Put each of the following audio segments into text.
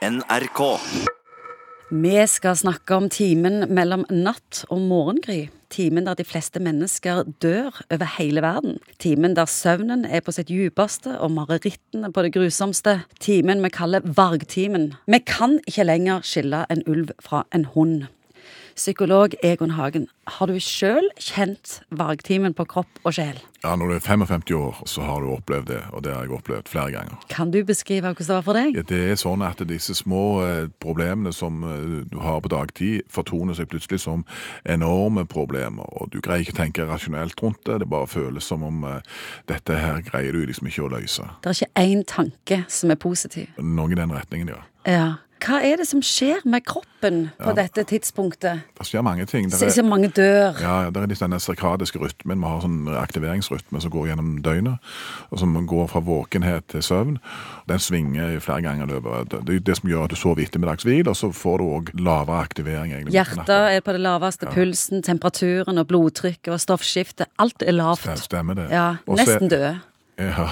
NRK. Vi skal snakke om timen mellom natt og morgengry. Timen der de fleste mennesker dør over hele verden. Timen der søvnen er på sitt djupeste og marerittene på det grusomste. Timen vi kaller vargtimen. Vi kan ikke lenger skille en ulv fra en hund. Psykolog Egon Hagen, har du sjøl kjent vargtimen på kropp og sjel? Ja, Når du er 55 år, så har du opplevd det, og det har jeg opplevd flere ganger. Kan du beskrive hvordan det var for deg? Ja, det er sånn at disse små eh, problemene som eh, du har på dagtid, fortoner seg plutselig som enorme problemer, og du greier ikke å tenke rasjonelt rundt det. Det bare føles som om eh, dette her greier du liksom ikke å løse. Det er ikke én tanke som er positiv. Noe i den retningen, ja. Ja. Hva er det som skjer med kroppen på dette tidspunktet? Det skjer mange ting. Det er- så mange dør. Ja, det er denne sirkadiske rytmen. Vi har sånn aktiveringsrytme som går gjennom døgnet, og som går fra våkenhet til søvn. Den svinger flere ganger løpet Det er det som gjør at du sover ettermiddagshvil, og så får du òg lavere aktivering. egentlig. Hjertet er på det laveste, pulsen, temperaturen og blodtrykket og stoffskiftet. Alt er lavt. Stem- Stemmer det. Ja, nesten død. Ja,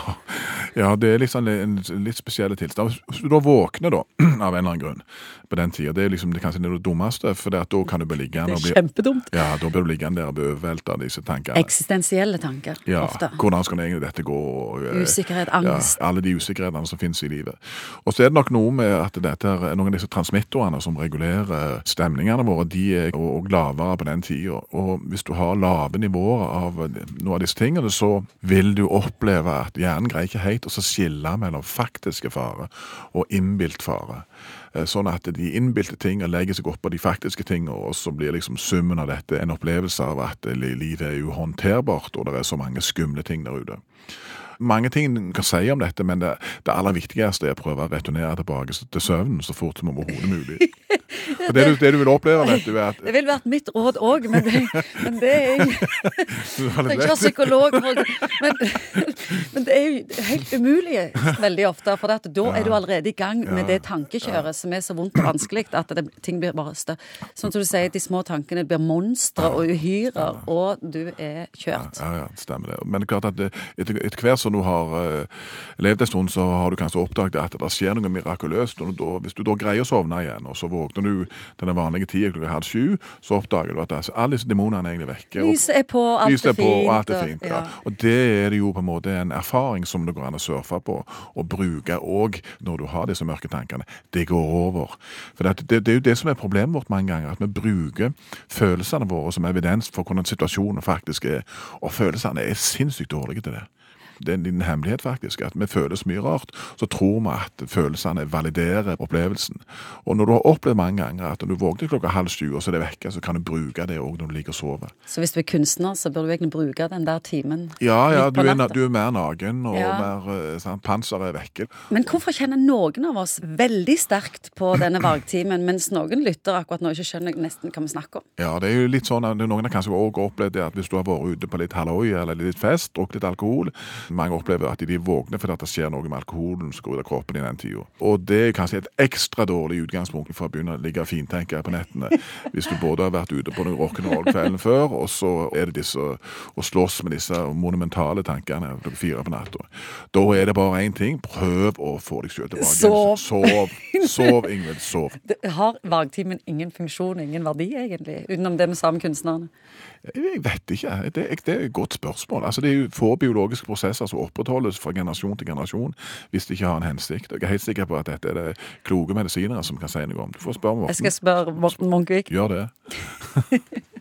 ja, det er liksom en litt spesiell tilstand. Hvis du da våkner, da, av en eller annen grunn, på den tida, det er liksom det kanskje det dummeste, for da kan du bli liggende Det er bli kjempedumt. Ja, da blir du liggende der og bli overveldet av disse tankene. Eksistensielle tanker, Ja, ofte. hvordan skal egentlig dette gå? og, eh, Usikkerhet, angst. Ja, alle de usikkerhetene som finnes i livet. Og så er det nok noe med at dette noen av disse transmittorene som regulerer stemningene våre, de er òg lavere på den tida. Og hvis du har lave nivåer av noen av disse tingene, så vil du oppleve at hjernen greier ikke helt å så skille mellom faktiske fare og innbilt fare. Eh, Sånn at de innbilte tingene legger seg oppå de faktiske tingene, og så blir liksom summen av dette en opplevelse av at eh, livet er uhåndterbart, og det er så mange skumle ting der ute. Mange ting en kan si om dette, men det, det aller viktigste er å prøve å returnere tilbake til søvnen så fort som overhodet mulig. Og det, det du vil oppleve, vet du, er at Det ville vært mitt råd òg, men, men det er jeg. Jeg er ikke psykolog, for- men, men det er jo helt umulig veldig ofte. For da er du allerede i gang med det tankekjøret som er så vondt og vanskelig at det, ting blir bare større. Sånn som du sier, de små tankene blir monstre og uhyrer, og du er kjørt. Ja, ja, stemmer det. Men det er klart at etter, etter hvert som du har uh, levd en stund, så har du kanskje oppdaget at det skjer noe mirakuløst. Og da, hvis du da greier å sovne igjen, og så våkner du til den vanlige tida klokka halv sju, så oppdager du at altså, alle disse demonene er egentlig vekke. Lyset er på, alt er fint. og alt er fint. Ja. Og det er det jo på en måte en erfaring som det går an å surfe på, og bruke òg når du har disse mørke tankene. Det går over. For det, det, det er jo det som er problemet vårt mange ganger, at vi bruker følelsene våre som evidens for hvordan situasjonen faktisk er. Og følelsene er sinnssykt dårlige til det. Det er en liten hemmelighet, faktisk. At vi føler så mye rart, så tror vi at følelsene validerer opplevelsen. Og når du har opplevd mange ganger at når du våkner klokka halv sju, og så er det vekke, så kan du bruke det òg når du ligger og sover. Så hvis du er kunstner, så bør du egentlig bruke den der timen Ja, ja, du er, du er mer naken, og Ja. mer eh, sant, panseret er vekke. Men hvorfor kjenner noen av oss veldig sterkt på denne valgtimen, mens noen lytter akkurat nå ikke skjønner nesten hva vi snakker om? Ja, det er jo litt sånn at Noen har kanskje også opplevd det at hvis du har vært ute på litt halloi eller litt fest, drukket litt alkohol Mange opplever at de våkner fordi det skjer noe med alkoholen som går ut av kroppen i den tida. Og det er kanskje et ekstra dårlig utgangspunkt for å begynne å ligge og fintenke på nettene. Hvis du både har vært ute på noen rock'n'roll-kvelden før, og så er det disse å slåss med disse monumentale tankene klokka fire på natta. Da er det bare én ting. Prøv å få deg sjøl tilbake. Sov. Sov, sov Ingvild. Sov. Det har vagtimen ingen funksjon, ingen verdi, egentlig, utenom det med sa med kunstnerne? Jeg vet ikke. Det, det er et godt spørsmål. Altså, det er jo få biologiske prosesser som opprettholdes fra generasjon til generasjon hvis det ikke har en hensikt. Jeg er helt sikker på at dette er det kloke medisinere som kan si noe om. Du får spørre Morten. Jeg skal spørre Morten Munkvik. Gjør det.